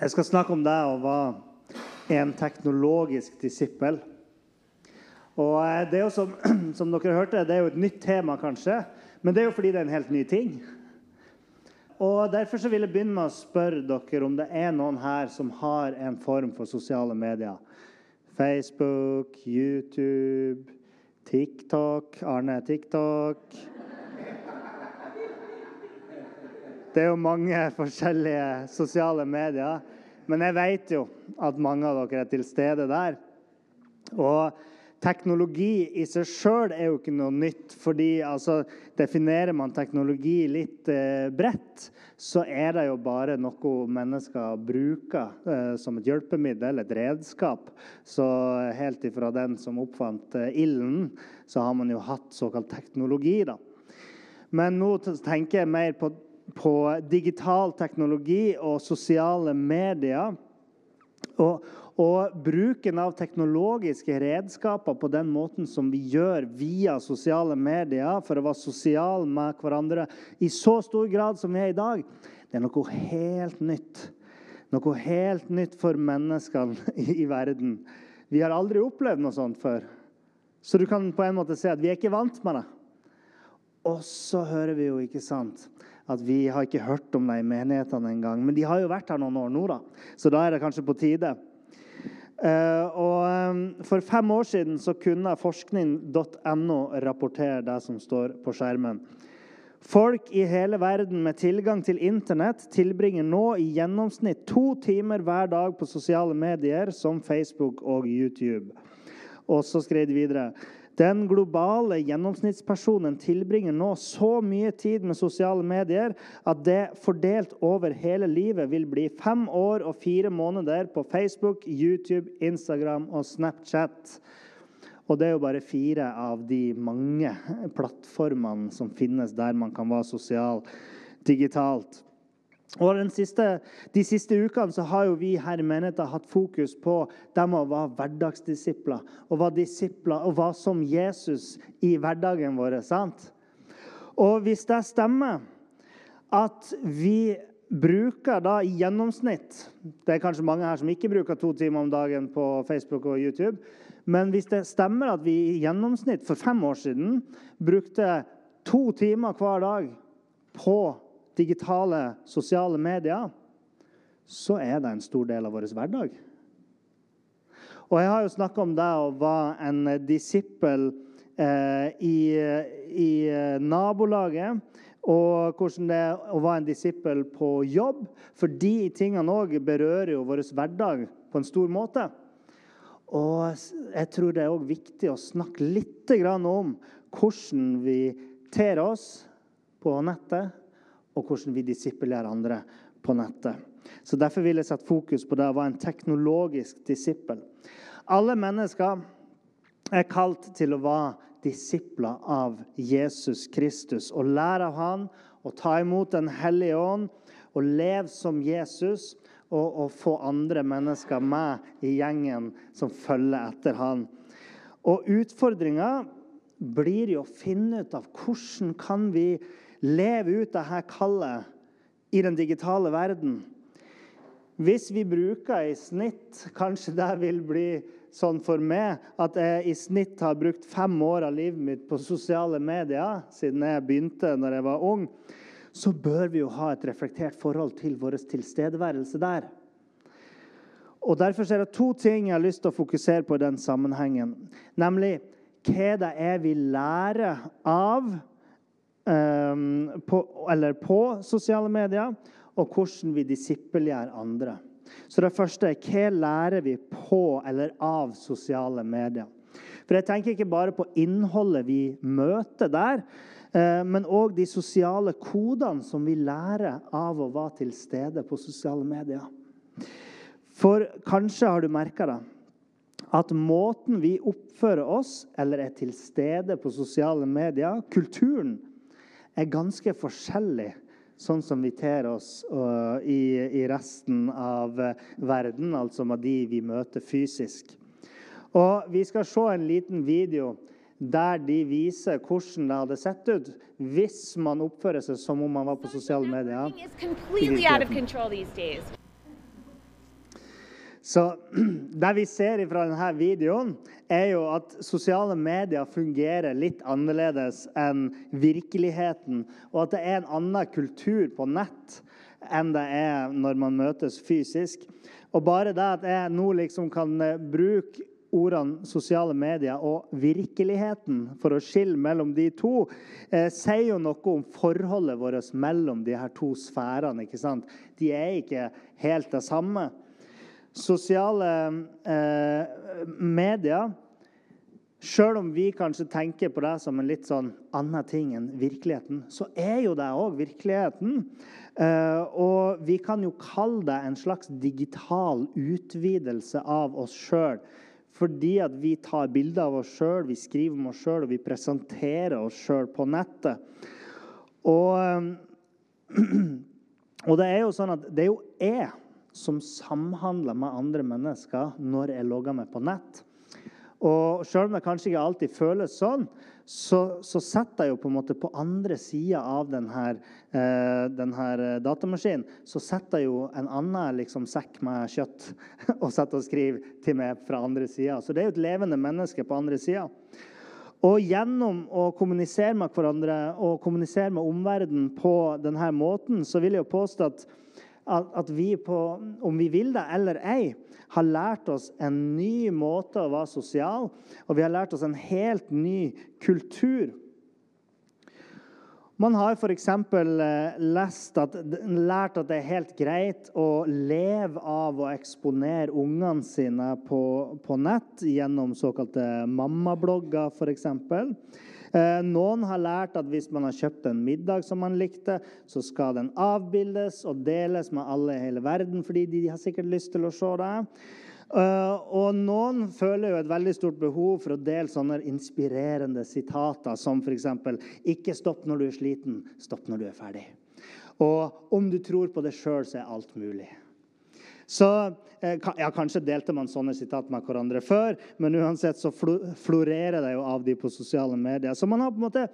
jeg skal snakke om deg og være en teknologisk disippel. Og eh, det er jo som, som dere hørte, det er jo et nytt tema, kanskje. Men det er jo fordi det er en helt ny ting. Og Derfor så vil jeg begynne med å spørre dere om det er noen her som har en form for sosiale medier. Facebook, YouTube, TikTok. Arne TikTok. Det er jo mange forskjellige sosiale medier. Men jeg vet jo at mange av dere er til stede der. Og teknologi i seg sjøl er jo ikke noe nytt. fordi altså, Definerer man teknologi litt eh, bredt, så er det jo bare noe mennesker bruker eh, som et hjelpemiddel, et redskap. Så helt ifra den som oppfant eh, ilden, så har man jo hatt såkalt teknologi. da. Men nå tenker jeg mer på på digital teknologi og sosiale medier. Og, og, bruken av teknologiske redskaper på den måten som vi gjør via sosiale medier for å være sosiale med hverandre i så stor grad som vi er i dag, det er noe helt nytt. Noe helt nytt for menneskene i, verden. Vi har aldri opplevd noe sånt før. Så du kan på en måte si at vi er ikke vant med det. Og så hører vi jo, ikke sant at vi har ikke hørt om dem i menighetene engang. Men de har jo vært her noen år nå, da. så da er det kanskje på tide. Uh, og um, For fem år siden så kunne forskning.no rapportere det som står på skjermen. Folk i hele verden med tilgang til Internett tilbringer nå i gjennomsnitt to timer hver dag på sosiale medier som Facebook og YouTube. Og så skrev de videre den globale gjennomsnittspersonen tilbringer nå så mye tid med sosiale medier at det fordelt over hele livet vil bli fem år og fire måneder på Facebook, YouTube, Instagram og Snapchat. Og det er jo bare fire av de mange plattformene som finnes der man kan være sosial digitalt. Og siste, De siste ukene så har jo vi her i menigheten hatt fokus på dem å være hverdagsdisipler. Og være disipler og være som Jesus i hverdagen vår. sant? Og hvis det stemmer at vi bruker da i gjennomsnitt Det er kanskje mange her som ikke bruker to timer om dagen på Facebook og YouTube. Men hvis det stemmer at vi i gjennomsnitt for fem år siden brukte to timer hver dag på digitale, sosiale medier, så er det en stor del av vår hverdag. Og Jeg har jo snakka om det å være en disippel eh, i, i, nabolaget. Og hvordan det er å være en disippel på jobb. For de tingene òg berører jo vår hverdag på en stor måte. Og jeg tror det er også viktig å snakke litt om hvordan vi ter oss på nettet og hvordan vi disippelgjør andre på nettet. Så Derfor vil jeg sette fokus på det å være en teknologisk disippel. Alle mennesker er kalt til å være disipler av Jesus Kristus og lære av han og ta imot Den hellige ånd og leve som Jesus og, og få andre mennesker med i gjengen som følger etter han. Og Utfordringa blir jo å finne ut av hvordan kan vi leve ut dette kallet i den digitale verden. Hvis vi bruker i snitt Kanskje det vil bli sånn for meg at jeg i snitt har brukt fem år av livet mitt på sosiale medier siden jeg begynte når jeg var ung, så bør vi jo ha et reflektert forhold til vår tilstedeværelse der. Og Derfor er det to ting jeg har lyst til å fokusere på i den sammenhengen. Nemlig hva det er vi lærer av på, eller på sosiale medier, og hvordan vi disippelgjør andre. Så det første er hva lærer vi på eller av sosiale medier? For jeg tenker ikke bare på innholdet vi møter der, eh, men òg de sosiale kodene som vi lærer av å være til stede på sosiale medier. For kanskje har du merka det at måten vi oppfører oss eller er til stede på sosiale medier, kulturen, er ganske forskjellig sånn som vi ter oss uh, i, i, resten av uh, verden, altså med de vi møter fysisk. Og Vi skal se en liten video der de viser hvordan det hadde sett ut hvis man oppfører seg som om man var på sosiale medier. Så Det vi ser fra denne videoen, er jo at sosiale medier fungerer litt annerledes enn virkeligheten. Og at det er en annen kultur på nett enn det er når man møtes fysisk. Og bare det at jeg nå liksom kan eh, bruke ordene sosiale medier og virkeligheten for å skille mellom de to, eh, sier jo noe om forholdet vårt mellom de her to sfærene. ikke sant? De er ikke helt det samme. Sosiale eh, medier Sjøl om vi kanskje tenker på det som en litt sånn annen ting enn virkeligheten, så er jo det òg virkeligheten. Eh, og vi kan jo kalle det en slags digital utvidelse av oss sjøl. Fordi at vi tar bilder av oss sjøl, vi skriver om oss sjøl, og vi presenterer oss sjøl på nettet. Og, og, det er jo sånn at det er jo jeg som samhandler med andre mennesker når jeg logger meg på nett. Og selv om det kanskje ikke alltid føles sånn, så, så setter jeg jo på en måte på andre sida av denne, eh, denne, datamaskinen så setter jeg jo en annen liksom, sekk med kjøtt og setter og skriver til meg fra andre sida. Så det er jo et levende menneske på andre sida. Og gjennom å kommunisere med hverandre og kommunisere med omverdenen på denne måten, så vil jeg jo påstå at at, vi på, om vi vil det eller ei, har lært oss en ny måte å være sosial, og vi har lært oss en helt ny kultur. Man har f.eks. At, lært at det er helt greit å leve av å eksponere ungene sine på, på nett gjennom såkalte mammablogger, f.eks. Eh, noen har lært at hvis man har kjøpt en middag som man likte, så skal den avbildes og deles med alle i hele verden, fordi de har sikkert lyst til å se det. Eh, og noen føler jo et veldig stort behov for å dele sånne inspirerende sitater som f.eks.: Ikke stopp når du er sliten, stopp når du er ferdig. Og om du tror på det sjøl, så er alt mulig. Så eh, ja, Kanskje delte man sånne sitat med hverandre før, men uansett så florerer det jo av de på sosiale medier. Så man har på en måte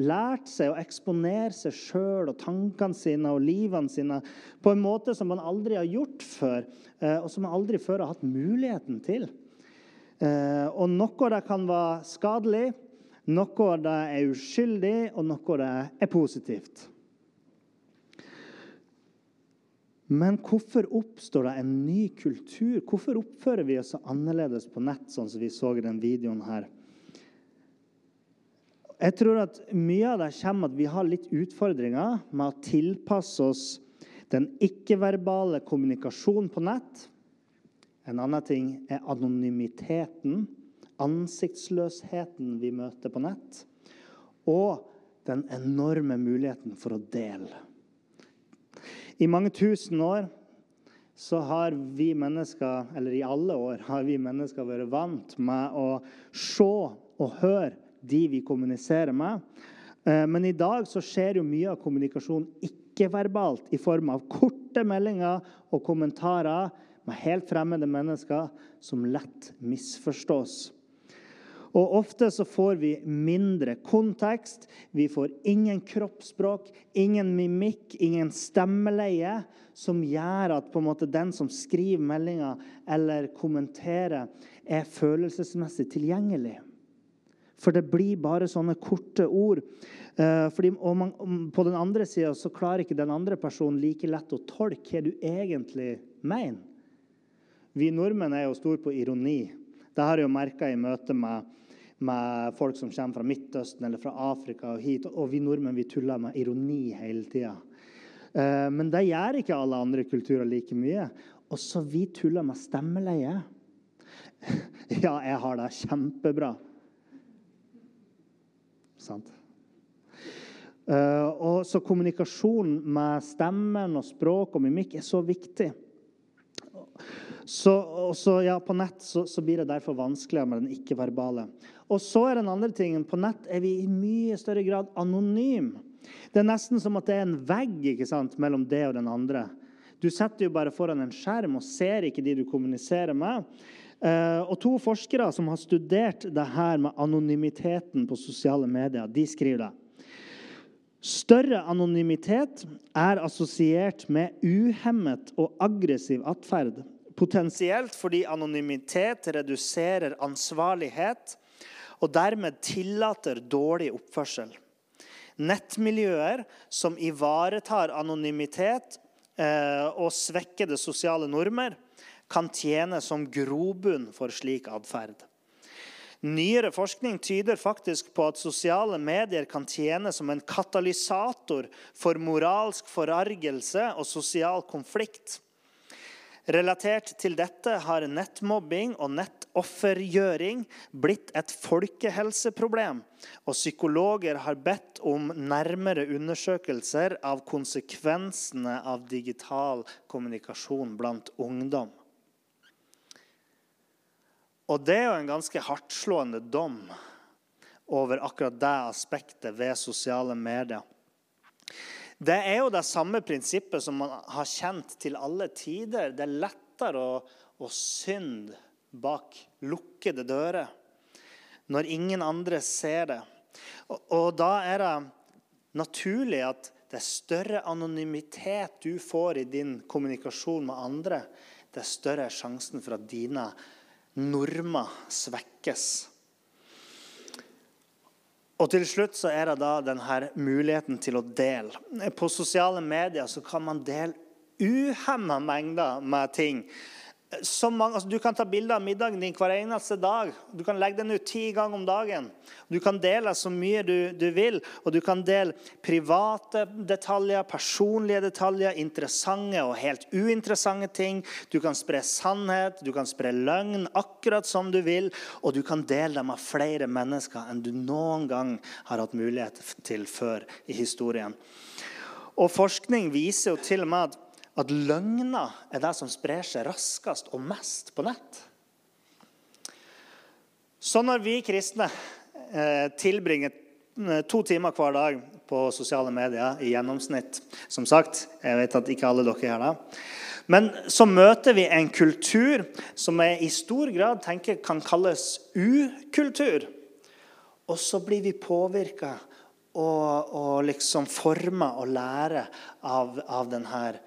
lært seg å eksponere seg sjøl og tankene sine og livene sine på en måte som man aldri har gjort før, eh, og som man aldri før har hatt muligheten til. Eh, og noe av det kan være skadelig, noe av det er uskyldig, og noe av det er positivt. Men hvorfor oppstår det en ny kultur? Hvorfor oppfører vi oss så annerledes på nett, sånn som vi så i den videoen her? Jeg tror at Mye av det kommer at vi har litt utfordringer med å tilpasse oss den ikke-verbale kommunikasjonen på nett. En annen ting er anonymiteten, ansiktsløsheten vi møter på nett. Og den enorme muligheten for å dele. I mange tusen år så har vi mennesker, eller i alle år, har vi mennesker vært vant med å se og høre de vi kommuniserer med. Eh, men i dag så skjer jo mye av kommunikasjonen ikke-verbalt i form av korte meldinger og kommentarer med helt fremmede mennesker som lett misforstås. Og ofte så får vi mindre kontekst. Vi får ingen kroppsspråk, ingen mimikk, ingen stemmeleie som gjør at måte den som skriver meldinga eller kommenterer, er følelsesmessig tilgjengelig. For det blir bare sånne korte ord. Eh, fordi, og man, på den andre sida så klarer ikke den andre personen like lett å tolke hva du egentlig mener. Vi nordmenn er jo store på ironi. Det har jeg jo merka i møte med med folk som kommer fra Midtøsten eller fra Afrika og hit. Og vi nordmenn vi tuller med ironi hele tida. Eh, men det gjør ikke alle andre kulturer like mye. Også vi tuller med stemmeleie. Ja, jeg har det kjempebra. Sant? Uh, og så kommunikasjon med stemmen og språk og mimikk er så viktig. Så, så ja, På nett så, så, blir det derfor vanskeligere med den ikke-verbale. Og så er den andre tingen, På nett er vi i mye større grad anonym. Det er nesten som at det er en vegg ikke sant, mellom det og den andre. Du setter jo bare foran en skjerm og ser ikke de du kommuniserer med. Uh, og To forskere som har studert det her med anonymiteten på sosiale medier, de skriver det. Større anonymitet er assosiert med uhemmet og aggressiv atferd. Potensielt fordi anonymitet reduserer ansvarlighet og dermed tillater dårlig oppførsel. Nettmiljøer som ivaretar anonymitet eh, og svekkede sosiale normer, kan tjene som grobunn for slik atferd. Nyere forskning tyder faktisk på at sosiale medier kan tjene som en katalysator for moralsk forargelse og sosial konflikt. Relatert til dette har nettmobbing og nettoffergjøring blitt et folkehelseproblem, og psykologer har bedt om nærmere undersøkelser av konsekvensene av digital kommunikasjon blant ungdom. Og det er jo en ganske hardtslående dom over akkurat det aspektet ved sosiale medier. Det er jo det samme prinsippet som man har kjent til alle tider. Det er lettere å, å synde bak lukkede dører når ingen andre ser det. Og, og da er det naturlig at det er større anonymitet du får i din kommunikasjon med andre, det er større sjansen for at dine normer svekkes. Og til slutt så er det da denne muligheten til å dele. På sosiale medier så kan man dele uhemma mengder med ting mange, altså du kan ta bilde av middagen din hver eneste dag. Du kan legge den ut ti ganger om dagen. Du kan dele så mye du, du, vil. Og du kan dele private detaljer, personlige detaljer, interessante og helt uinteressante ting. Du kan spre sannhet, du kan spre løgn akkurat som du vil. Og du kan dele dem av flere mennesker enn du noen gang har hatt mulighet til før i historien. Og forskning viser jo til og med at at løgner er det som sprer seg raskest og mest på nett. Så når vi kristne eh, tilbringer eh, to timer hver dag på sosiale medier i gjennomsnitt Som sagt, jeg vet at ikke alle dere gjør det. Men så møter vi en kultur som jeg i stor grad tenker kan kalles ukultur. Og så blir vi påvirka og, og liksom forma og lære av, av denne eh,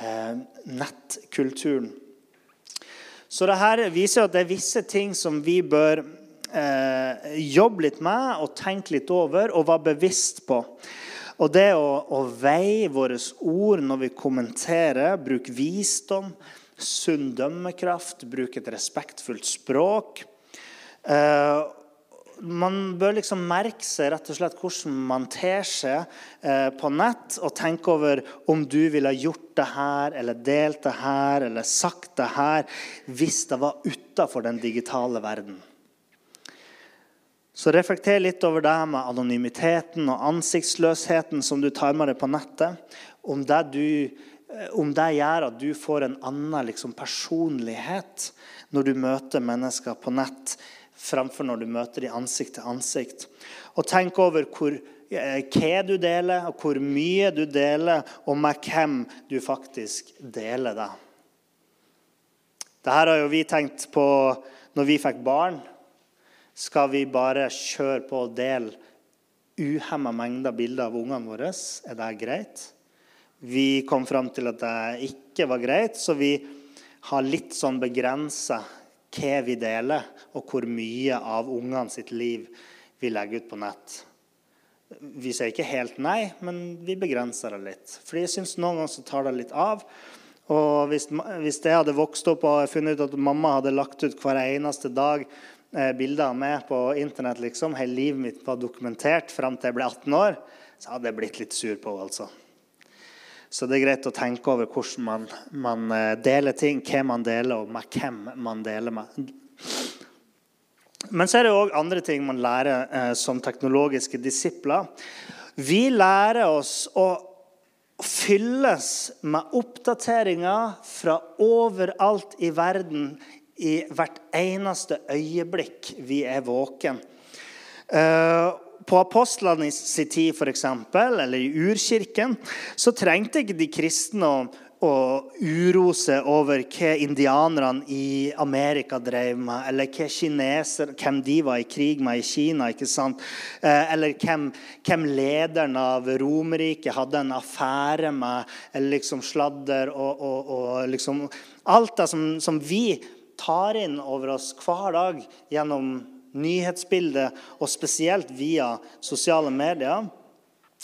nettkulturen. Så dette viser at det er visse ting som vi bør eh, jobbe litt med og tenke litt over og være bevisst på. Og det å, å veie våre ord når vi kommenterer, bruke visdom, sunn dømmekraft, bruke et respektfullt språk. Eh, man bør liksom merke seg rett og slett hvordan man ter seg eh, på nett, og tenke over om du ville gjort det her, eller delt det her, eller sagt det her hvis det var utafor den digitale verden. Så reflekter litt over det med anonymiteten og ansiktsløsheten som du tar med deg på nettet. Om det, du, eh, om det gjør at du får en annen liksom, personlighet når du møter mennesker på nett framfor når du møter dem ansikt til ansikt. Og tenk over hvor, eh, hva du deler, og hvor mye du deler, og med hvem du faktisk deler det. Dette har jo vi tenkt på når vi fikk barn. Skal vi bare kjøre på og dele uhemma mengder bilder av ungene våre? Er det greit? Vi kom fram til at det ikke var greit, så vi har litt sånn begrensa hva vi deler, og hvor mye av ungene sitt liv vi legger ut på nett. Vi sier ikke helt nei, men vi begrenser det litt. Fordi jeg syns noen ganger så tar det litt av. Og hvis, hvis jeg hadde vokst opp og funnet ut at mamma hadde lagt ut hver eneste dag eh, bilder av meg på internett, liksom, hele livet mitt var dokumentert fram til jeg ble 18 år, så hadde jeg blitt litt sur på henne. Altså. Så det er greit å tenke over hvordan man, man eh, deler ting, hvem man deler, og med hvem man deler med. Men så er det òg andre ting man lærer eh, som teknologiske disipler. Vi lærer oss å fylles med oppdateringer fra overalt i verden i hvert eneste øyeblikk vi er våken. Uh, på apostlene sin tid, f.eks., eller i urkirken, så trengte ikke de kristne å, å uro seg over hva indianerne i Amerika drev med, eller hva kineser, hvem de var i krig med i Kina, ikke sant? Eh, eller hvem, hvem lederen av Romerriket hadde en affære med, eller liksom sladder og, og, og liksom Alt det som, som vi tar inn over oss hver dag gjennom nyhetsbildet, og spesielt via sosiale medier.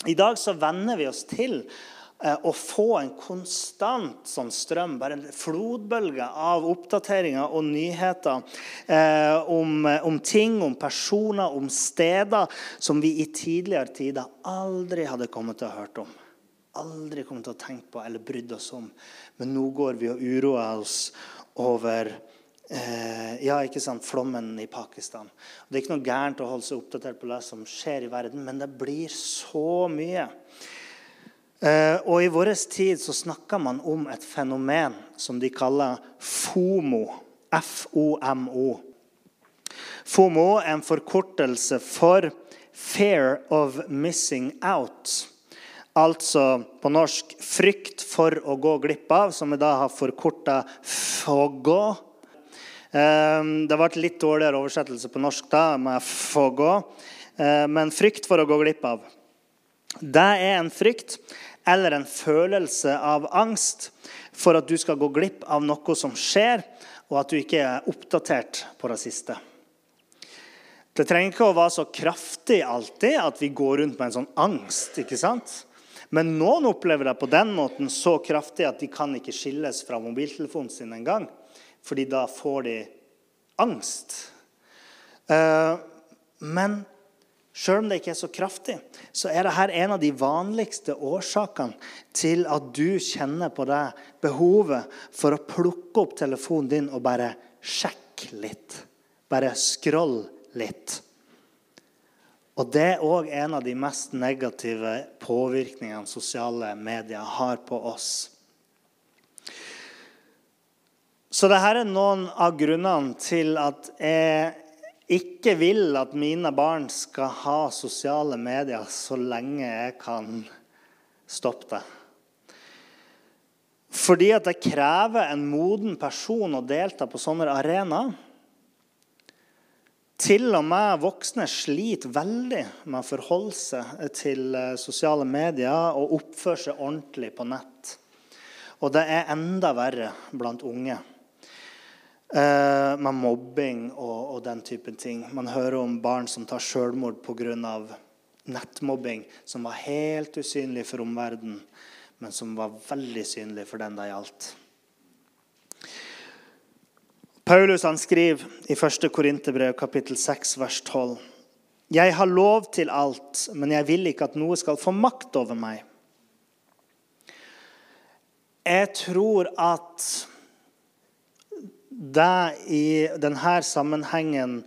I dag så venner vi oss til eh, å få en konstant sånn strøm, bare en flodbølge av oppdateringer og nyheter eh, om, om, ting, om personer, om steder som vi i tidligere tider aldri hadde kommet til å hørt om. Aldri kommet til å tenke på eller brydd oss om. Men nå går vi og uroer oss over Eh, ja, ikke sant, flommen i Pakistan. Det er ikke noe gærent å holde seg oppdatert på det som skjer i verden, men det blir så mye. Eh, og i vår tid så snakker man om et fenomen som de kaller FOMO. F-O-M-O. FOMO er en forkortelse for Fear of Missing Out. Altså på norsk frykt for å gå glipp av, som vi da har forkorta Ehm, det ble litt dårligere oversettelse på norsk da, med 'få gå'. Ehm, men frykt for å gå glipp av. Det er en frykt eller en følelse av angst for at du skal gå glipp av noe som skjer, og at du ikke er oppdatert på det siste. Det trenger ikke å være så kraftig alltid at vi går rundt med en sånn angst. ikke sant? Men noen opplever det på den måten så kraftig at de kan ikke skilles fra mobiltelefonen sin engang fordi da får de angst. Eh, men sjøl om det ikke er så kraftig, så er dette en av de vanligste årsakene til at du kjenner på det behovet for å plukke opp telefonen din og bare sjekke litt. Bare scroll litt. Og Det er òg en av de mest negative påvirkningene sosiale medier har på oss. Så dette er noen av grunnene til at jeg ikke vil at mine barn skal ha sosiale medier så lenge jeg kan stoppe det. Fordi at det krever en moden person å delta på sånne arenaer. Til og med voksne sliter veldig med å forholde seg til eh, sosiale medier og oppføre seg ordentlig på nett. Og det er enda verre blant unge. Eh, med mobbing og, og, den typen ting. Man hører om barn som tar selvmord pga. nettmobbing, som var helt usynlig for omverdenen, men som var veldig synlig for den det gjaldt. Paulus han skriver i 1. Korinterbrev kapittel 6 vers 12. Jeg har lov til alt, men jeg vil ikke at noe skal få makt over meg. Jeg tror at det i denne sammenhengen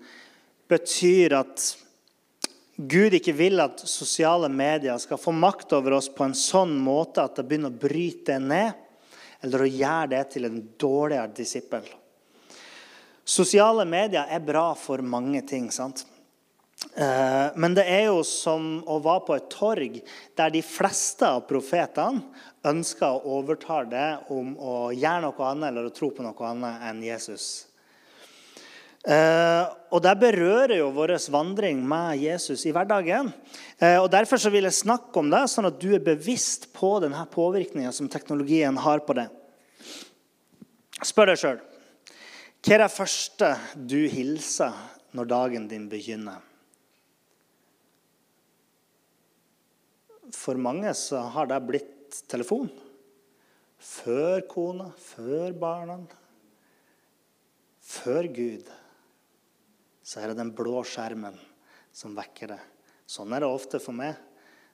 betyr at Gud ikke vil at sosiale medier skal få makt over oss på en sånn måte at det begynner å bryte det ned, eller å gjøre det til en dårligere disippel. Sosiale medier er bra for mange ting. sant? Eh, men det er jo som å være på et torg der de fleste av profetene ønsker å overtale det om å gjøre noe annet eller å tro på noe annet enn Jesus. Eh, og Det berører jo vår vandring med Jesus i hverdagen. Eh, og Derfor så vil jeg snakke om det, sånn at du er bevisst på denne påvirkninga som teknologien har på det. Spør deg sjøl hva er det første du hilser når dagen din begynner? For mange så har det blitt telefon. Før kona, før barna, før Gud. Så er det den blå skjermen som vekker det. Sånn er det ofte for meg.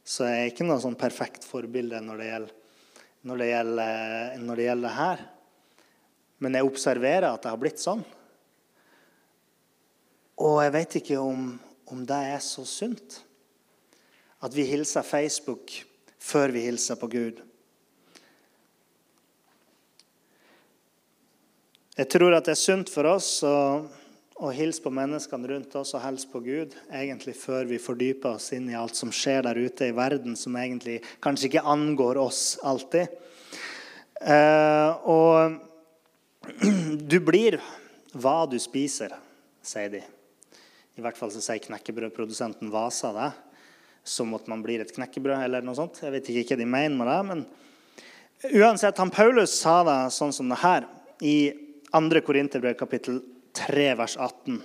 Så jeg er ikke noe sånn perfekt forbilde når det gjelder, når det gjelder, når det gjelder her. Men jeg observerer at det har blitt sånn. Og jeg vet ikke om, om det er så sunt. At vi hilser Facebook før vi hilser på Gud. Jeg tror at det er sunt for oss å, å hilse på menneskene rundt oss og helse på Gud, egentlig før vi fordyper oss inn i alt som skjer der ute i verden, som egentlig kanskje ikke angår oss alltid. Eh, og du blir hva du spiser, sier de. I hvert fall så sier knekkebrødprodusenten Vasa det. Som at man blir et knekkebrød eller noe sånt. Jeg vet ikke hva de mener med det. Men uansett, han Paulus sa det sånn som det her i 2. Korinterbrev kapittel 3 vers 18.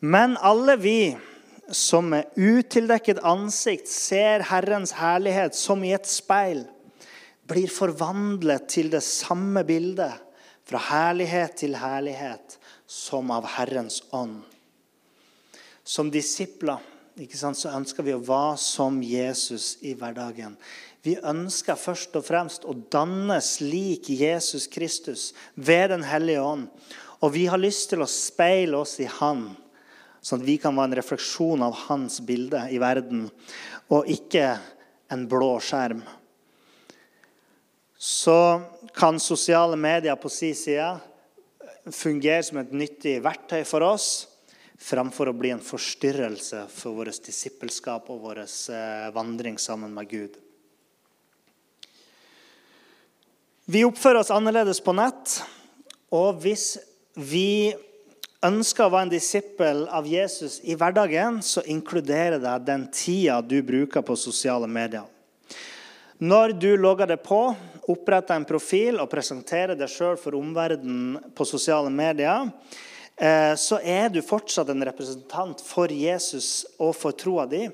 Men alle vi som med utildekket ansikt ser Herrens herlighet som i et speil, blir forvandlet til det samme bildet, fra herlighet til herlighet, som av Herrens ånd. Som disipler så ønsker vi å være som Jesus i hverdagen. Vi ønsker først og fremst å dannes lik Jesus Kristus ved Den hellige ånd. Og vi har lyst til å speile oss i Han, sånn at vi kan være en refleksjon av Hans bilde i verden, og ikke en blå skjerm. Så kan sosiale medier på sin side fungere som et nyttig verktøy for oss framfor å bli en forstyrrelse for vårt disippelskap og vår eh, vandring sammen med Gud. Vi oppfører oss annerledes på nett. Og hvis vi ønsker å være en disippel av Jesus i hverdagen, så inkluderer det den tida du bruker på sosiale medier. Når du logger deg på, oppretter en profil og presenterer deg sjøl for omverdenen på sosiale medier, så er du fortsatt en representant for Jesus og for troa di.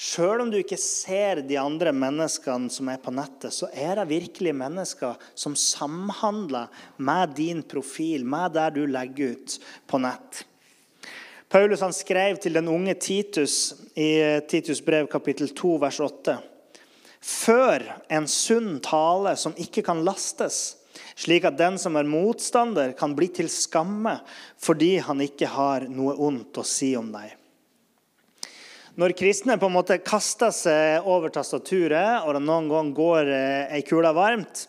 Sjøl om du ikke ser de andre menneskene som er på nettet, så er det virkelig mennesker som samhandler med din profil, med det du legger ut på nett. Paulus skrev til den unge Titus i Titus brev kapittel 2 vers 8. Før en sunn tale som ikke kan lastes, slik at den som er motstander, kan bli til skamme fordi han ikke har noe ondt å si om deg. Når kristne på en måte kaster seg over tastaturet, og det noen gang går eh, ei kule varmt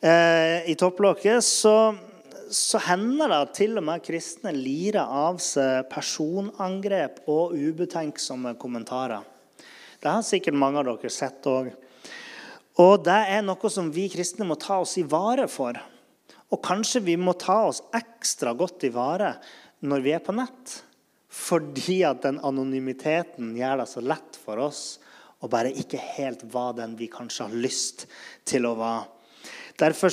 eh, i topplokket, så, så, hender det at til og med kristne lirer av seg personangrep og ubetenksomme kommentarer. Det har sikkert mange av dere sett òg. Og det er noe som vi kristne må ta oss i vare for. Og kanskje vi må ta oss ekstra godt i vare når vi er på nett. Fordi at den anonymiteten gjør det så lett for oss å bare ikke helt være den vi kanskje har lyst til å være. Derfor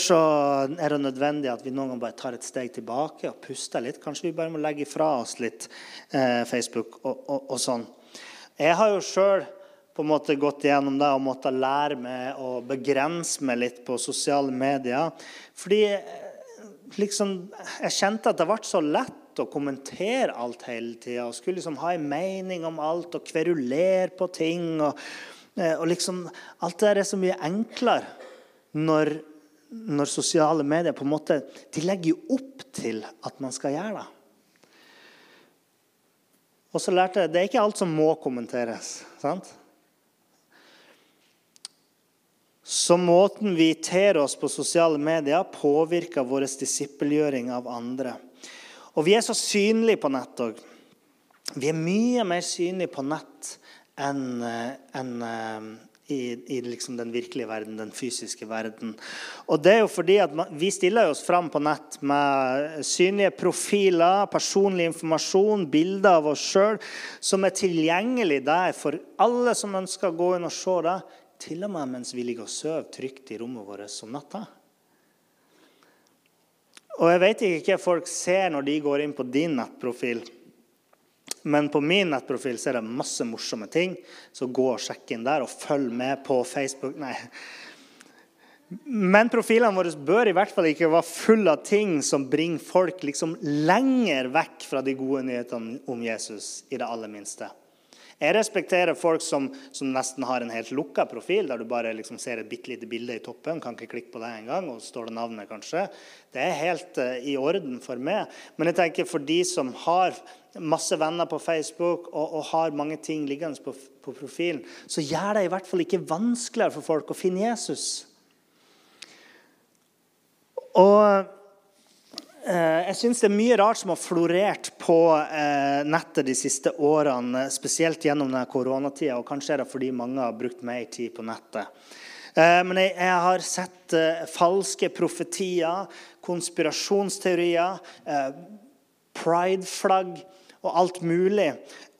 er det nødvendig at vi noen ganger bare tar et steg tilbake og puster litt. Kanskje vi bare må legge fra oss litt eh, Facebook og, og, og, sånn. Jeg har jo sjøl på en måte gått igjennom det og måtte lære meg å begrense meg litt på sosiale medier. Fordi eh, liksom, jeg kjente at det ble så lett å kommentere alt hele tida. Og skulle liksom ha en mening om alt og kverulere på ting. Og, eh, og liksom, alt det der er så mye enklere når, når sosiale medier på en måte, de legger jo opp til at man skal gjøre det. Og så lærte jeg det er ikke alt som må kommenteres. sant? Så måten vi ter oss på sosiale medier, påvirker vår disippelgjøring av andre. Og vi er så synlige på nett òg. Vi er mye mer synlige på nett enn en, eh, i, i liksom den virkelige verden, den fysiske verden. Og det er jo fordi at Vi stiller oss fram på nett med synlige profiler, personlig informasjon, bilder av oss sjøl, som er tilgjengelig der for alle som ønsker å gå inn og se det til og med mens vi ligger og sover trygt i rommet vårt om natta. Og Jeg vet ikke hva folk ser når de går inn på din nettprofil. Men på min nettprofil ser jeg masse morsomme ting. Så gå og sjekk inn der, og følg med på Facebook. Nei. Men profilene våre bør i hvert fall ikke være fulle av ting som bringer folk liksom lenger vekk fra de gode nyhetene om Jesus. i det aller minste. Jeg respekterer folk som, som nesten har en helt lukka profil, der du bare liksom ser et bitte lite bilde i toppen. Kan ikke klikke på det engang, og står det navnet, kanskje. Det er helt uh, i orden for meg. Men jeg tenker for de som har masse venner på Facebook og, og har mange ting liggende på, på profilen, så gjør det i hvert fall ikke vanskeligere for folk å finne Jesus. Og jeg syns det er mye rart som har florert på eh, nettet de siste årene, spesielt gjennom denne koronatida. Og kanskje er det fordi mange har brukt mer tid på nettet. Eh, men jeg, har sett falske profetier, konspirasjonsteorier, prideflagg og alt mulig.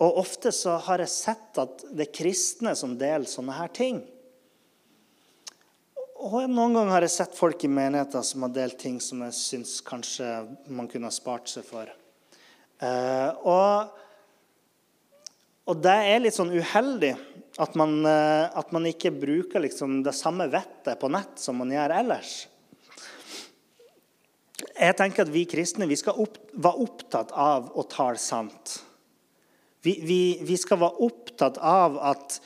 Og ofte så har jeg sett at det er kristne som deler sånne her ting. Og Noen ganger har jeg sett folk i menigheter som har delt ting som jeg syns kanskje man kunne ha spart seg for. Eh, og, og, det er litt sånn uheldig at man, eh, at man ikke bruker liksom det samme vettet på nett som man gjør ellers. Jeg tenker at Vi kristne vi skal opp, være opptatt av å tale sant. Vi, vi, vi skal være opptatt av at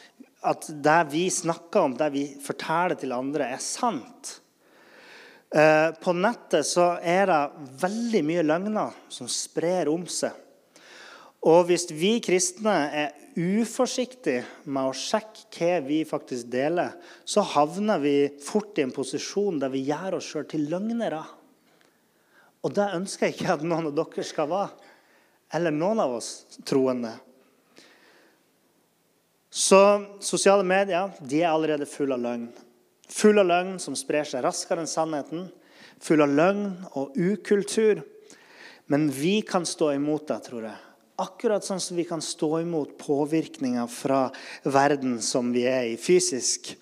at det vi snakker om, det vi forteller til andre, er sant. Eh, på nettet så er det veldig mye løgner som sprer om seg. Og hvis vi kristne er uforsiktige med å sjekke hva vi faktisk deler, så havner vi fort i en posisjon der vi gjør oss sjøl til løgnere. Og det ønsker jeg ikke at noen av dere skal være. Eller noen av oss troende. Så sosiale medier de er allerede full av løgn. Full av løgn som sprer seg raskere enn sannheten. Full av løgn og ukultur. Men vi kan stå imot det, tror jeg. Akkurat sånn som vi kan stå imot påvirkninger fra verden som vi er i fysisk.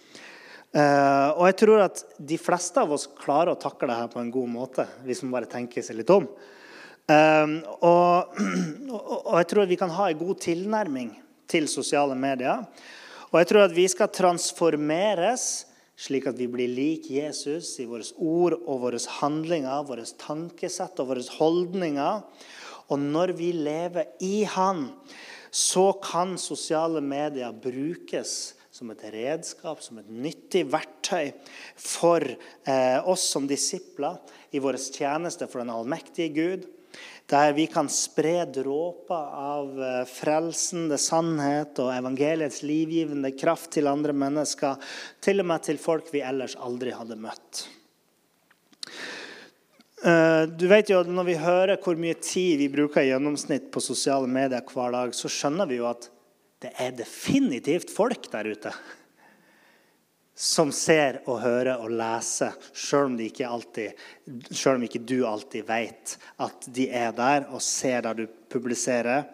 Uh, og jeg tror at de fleste av oss klarer å takle det her på en god måte, hvis man bare tenker seg litt om. Uh, og, og, jeg tror at vi kan ha en god tilnærming til sosiale medier. Og jeg tror at vi skal transformeres slik at vi blir lik Jesus i våre ord og våre handlinger, våre tankesett og våre holdninger. Og når vi lever i Han, så kan sosiale medier brukes som et redskap, som et nyttig verktøy for eh, oss som disipler i vår tjeneste for den allmektige Gud der vi kan spre dråper av eh, frelsende sannhet og evangeliets livgivende kraft til andre mennesker, til og med til folk vi ellers aldri hadde møtt. Eh, du vet jo, Når vi hører hvor mye tid vi bruker i gjennomsnitt på sosiale medier hver dag, så skjønner vi jo at det er definitivt folk der ute som ser og hører og leser, selv om, selv om ikke du alltid vet at de er der og ser der du publiserer.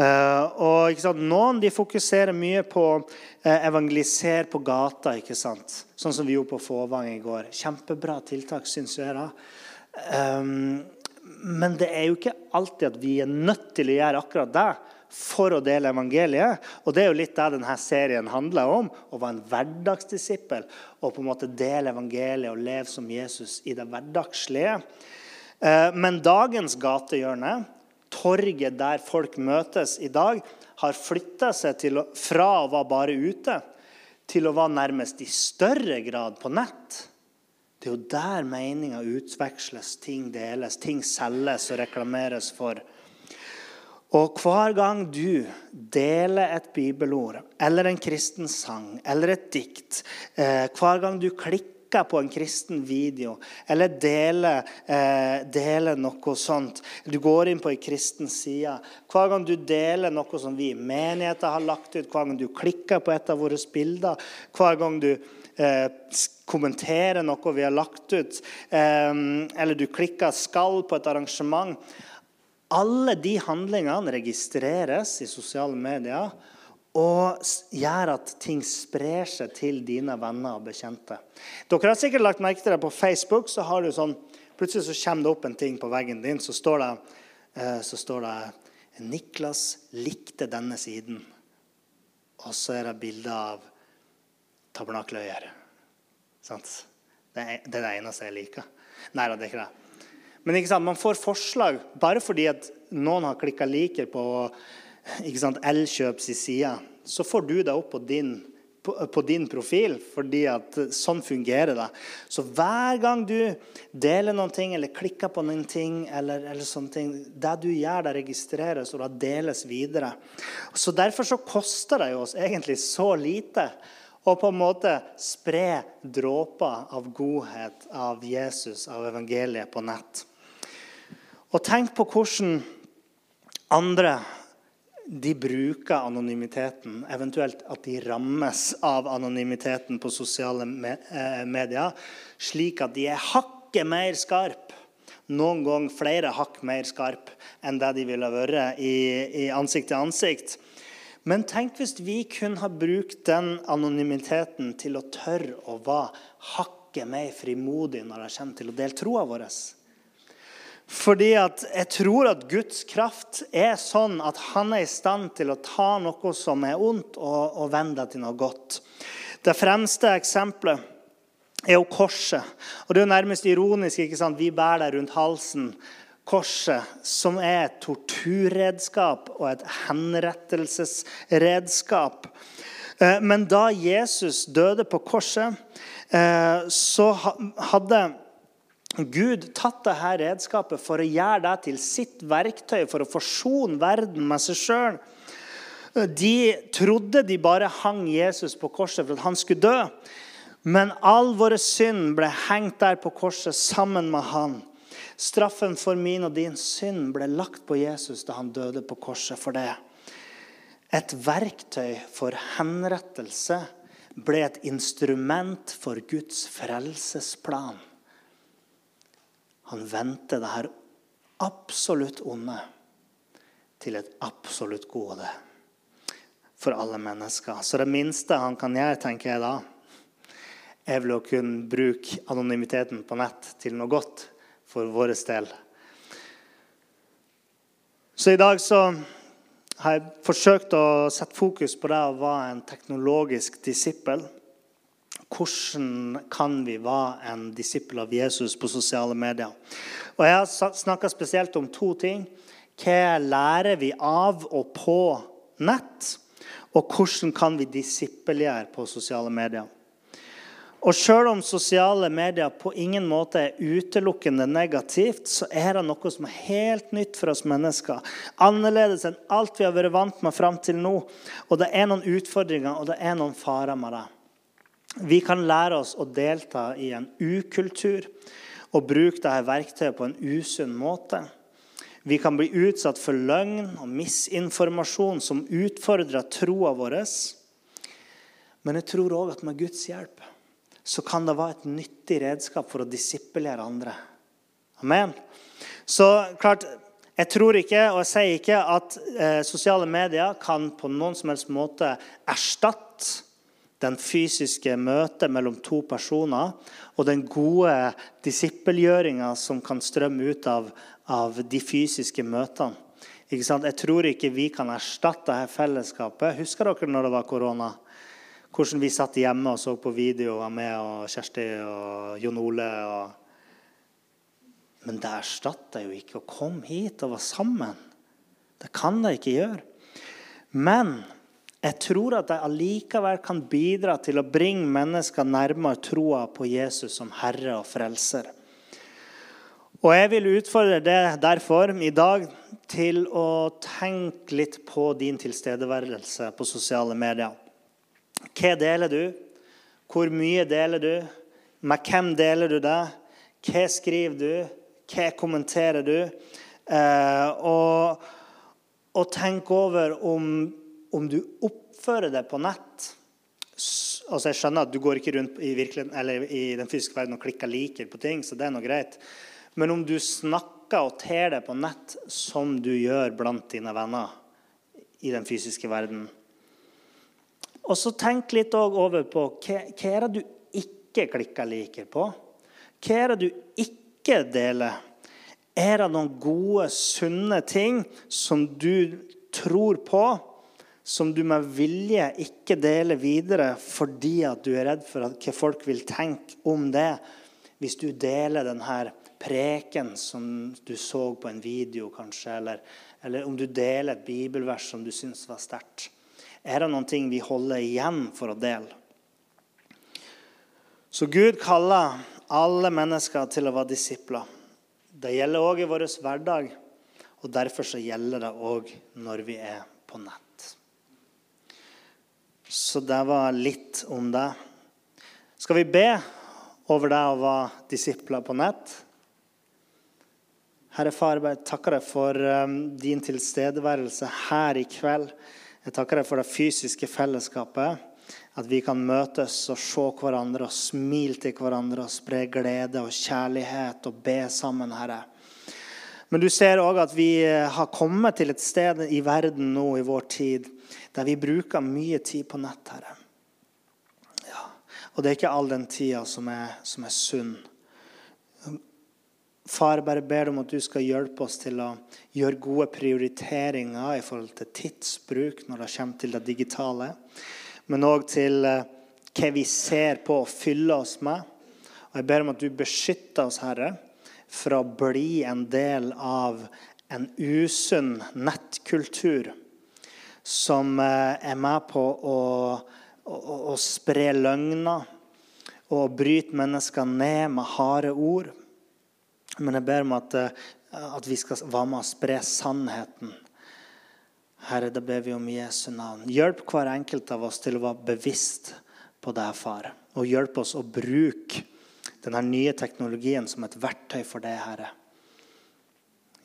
Uh, og? Noen de fokuserer mye på uh, evangelisere på gata, ikke sant? sånn som vi gjorde på Fåvang i går. Kjempebra tiltak, syns jeg. da. Um, men det er jo ikke alltid at vi er nødt til å gjøre akkurat det for å dele evangeliet. Og Det er jo litt det denne serien handler om. Å være en hverdagsdisippel og på en måte dele evangeliet og leve som Jesus i det hverdagslige. Eh, men dagens gatehjørne, torget der folk møtes i dag, har flytta seg til, fra å være bare ute til å være nærmest i større grad på nett. Det er jo der meninga utveksles, ting deles, ting selges og reklameres for. Og hver gang du deler et bibelord eller en kristen sang eller et dikt, eh, hver gang du klikker på en kristen video eller deler, eh, deler noe sånt Du går inn på en kristen side. Hver gang du deler noe som vi i menigheten har lagt ut, hver gang du klikker på et av våre bilder, hver gang du eh, kommenterer noe vi har lagt ut, eller du klikker 'skal' på et arrangement alle de handlingene registreres i sosiale medier og gjør at ting sprer seg til dine venner og bekjente. Dere har sikkert lagt merke til det på Facebook. så har du sånn, Plutselig så kommer det opp en ting på veggen din, så står det, eh, så står det 'Niklas likte denne siden'. Og så er det bilde av tabernakeløyer. Det er det eneste jeg liker. Nei da, det er ikke det. Men man får forslag bare fordi at noen har klikka liker på Elkjøps side, så får du det opp på din, på, på din, profil, fordi at sånn fungerer det. Så hver gang du deler noen ting eller klikker på noen ting, eller, eller sånne ting, det du gjør, det registreres og det deles videre. Så Derfor så koster det oss egentlig så lite og på en måte spre dråper av godhet av Jesus, av evangeliet, på nett. Og tenk på hvordan andre de bruker anonymiteten, eventuelt at de rammes av anonymiteten på sosiale eh, medier, slik at de er hakket mer skarp, noen ganger flere hakk mer skarp enn det de ville vært i, i ansikt til ansikt. Men tenk hvis vi kunne ha brukt den anonymiteten til å tørre å være hakket mer frimodig når det kommer til å dele troa vår. Fordi at jeg tror at Guds kraft er sånn at han er i stand til å ta noe som er ondt, og, og vende det til noe godt. Det fremste eksempelet er jo korset. Og Det er jo nærmest ironisk. ikke sant? Vi bærer det rundt halsen. Korset, som er et torturredskap og et henrettelsesredskap. Eh, men da Jesus døde på korset, eh, så hadde Gud tatt dette redskapet for å gjøre det til sitt verktøy for å forsone verden med seg sjøl. De trodde de bare hang Jesus på korset for at han skulle dø. Men all våre synd ble hengt der på korset sammen med han. Straffen for min og din synd ble lagt på Jesus da han døde på korset for det. Et verktøy for henrettelse ble et instrument for Guds frelsesplan. Han vendte det her absolutt onde til et absolutt gode for alle mennesker. Så det minste han kan gjøre, tenker jeg da, er vel å kunne bruke anonymiteten på nett til noe godt for vår del. Så i dag så har jeg forsøkt å sette fokus på det å være en teknologisk disippel. Hvordan kan vi være en disippel av Jesus på sosiale medier? Og Jeg har snakka spesielt om to ting. Hva lærer vi av og på nett? Og hvordan kan vi disippelgjøre på sosiale medier? Og Selv om sosiale medier på ingen måte er utelukkende negativt, så er det noe som er helt nytt for oss mennesker. Annerledes enn alt vi har vært vant med fram til nå. Og Det er noen utfordringer og det er noen farer med det. Vi kan lære oss å delta i en ukultur og bruke dette verktøyet på en usunn måte. Vi kan bli utsatt for løgn og misinformasjon som utfordrer troa vår. Men jeg tror òg at med Guds hjelp så kan det være et nyttig redskap for å disippelere andre. Amen. Så klart, jeg tror ikke, og jeg sier ikke, at eh, sosiale medier kan på noen som helst måte erstatte den fysiske møtet mellom to personer og den gode disippelgjøringa som kan strømme ut av, av de fysiske møtene. Jeg tror ikke vi kan erstatte dette fellesskapet. Husker dere når det var korona? Hvordan vi satt hjemme og så på videoer med og Kjersti og Jon Ole. Og... Men det erstatter jo ikke å komme hit og være sammen. Det kan det ikke gjøre. Men jeg tror at de allikevel kan bidra til å bringe mennesker nærmere troa på Jesus som Herre og Frelser. Og Jeg vil utfordre deg derfor i dag til å tenke litt på din tilstedeværelse på sosiale medier. Hva deler du? Hvor mye deler du? Med hvem deler du det? Hva skriver du? Hva kommenterer du? Eh, og, og tenk over om om du oppfører det på nett altså Jeg skjønner at du går ikke rundt i, i den fysiske verden og klikker liker på ting, så det er noe greit. Men om du snakker og ter det på nett som du gjør blant dine venner i den fysiske verden Og så tenk litt over på hva er det du ikke klikker liker på? Hva er det du ikke deler? Er det noen gode, sunne ting som du tror på? Som du med vilje ikke deler videre fordi at du er redd for hva folk vil tenke om det, hvis du deler denne preken som du så på en video, kanskje, eller, eller om du deler et bibelvers som du syns var sterkt? Er det noen ting vi holder igjen for å dele? Så Gud kaller alle mennesker til å være disipler. Det gjelder òg i vår hverdag, og derfor så gjelder det òg når vi er på nett. Så det var litt om det. Skal vi be over det å være disipler på nett? Herre Far, jeg takker deg for um, din tilstedeværelse her i kveld. Jeg takker deg for det fysiske fellesskapet. At vi kan møtes og se hverandre og smile til hverandre og spre glede og kjærlighet og be sammen, Herre. Men du ser òg at vi eh, har kommet til et sted i verden nå i vår tid der vi bruker mye tid på nett, Herre. Ja. Og det er ikke all den tida som som er sunn. Far, bare ber om at du skal hjelpe oss til å gjøre gode prioriteringer i forhold til tidsbruk når det kommer til det digitale men òg til eh, hva vi ser på og fyller oss med. Og Jeg ber om at du beskytter oss, Herre, fra å bli en del av en usunn nettkultur som eh, er med på å, å, å spre løgner og bryte mennesker ned med harde ord. Men jeg ber om at, eh, at vi skal være med å spre sannheten Herre, da ber vi om Jesu navn. Hjelp hver enkelt av oss til å være bevisst på det, far. Og hjelp oss å bruke denne nye teknologien som et verktøy for det, Herre.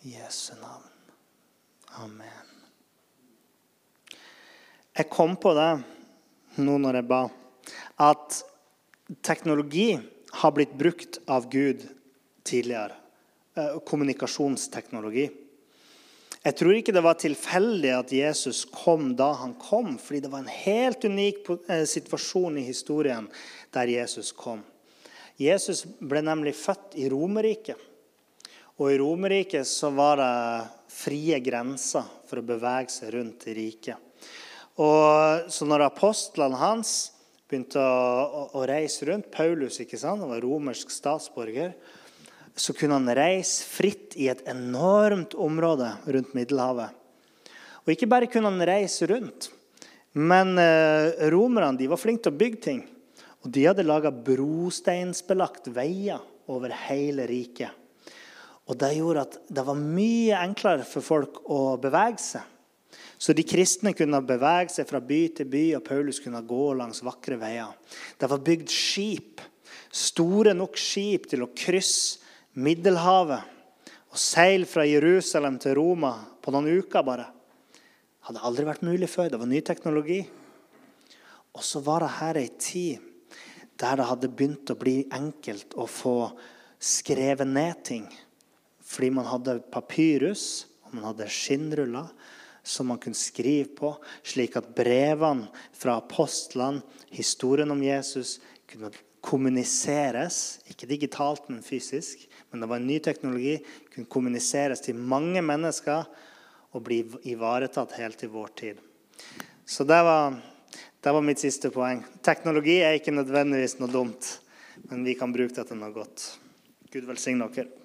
I Jesu navn. Amen. Jeg kom på det nå når jeg ba, at teknologi har blitt brukt av Gud tidligere. Eh, kommunikasjonsteknologi. Jeg tror ikke det var tilfeldig at Jesus kom da han kom, fordi det var en helt unik eh, situasjon i historien der Jesus kom. Jesus ble nemlig født i Romerriket. Og i Romerriket var det frie grenser for å bevege seg rundt i riket. Og Så når apostlene hans begynte å, å, å reise rundt Paulus ikke sant? Han var romersk statsborger så kunne han reise fritt i et enormt område rundt Middelhavet. Og ikke bare kunne han reise rundt, men eh, romerne de var flinke til å bygge ting. Og de hadde laga brosteinsbelagt veier over hele riket. Og Det gjorde at det var mye enklere for folk å bevege seg. Så de kristne kunne bevege seg fra by til by, og Paulus kunne gå langs vakre veier. Det var bygd skip, store nok skip til å krysse Middelhavet og seile fra Jerusalem til Roma på noen uker bare. Det hadde aldri vært mulig før. Det var ny teknologi. Og så var det her ei tid der det hadde begynt å bli enkelt å få skrevet ned ting. Fordi man hadde papyrus og man hadde skinnruller som man kunne skrive på, slik at brevene fra apostlene, historien om Jesus, kunne kommuniseres. Ikke digitalt, men fysisk. Men det var en ny teknologi. Kunne kommuniseres til mange mennesker og bli ivaretatt helt til vår tid. Så det var, det var mitt siste poeng. Teknologi er ikke nødvendigvis noe dumt, men vi kan bruke det til noe godt. Gud velsigne dere.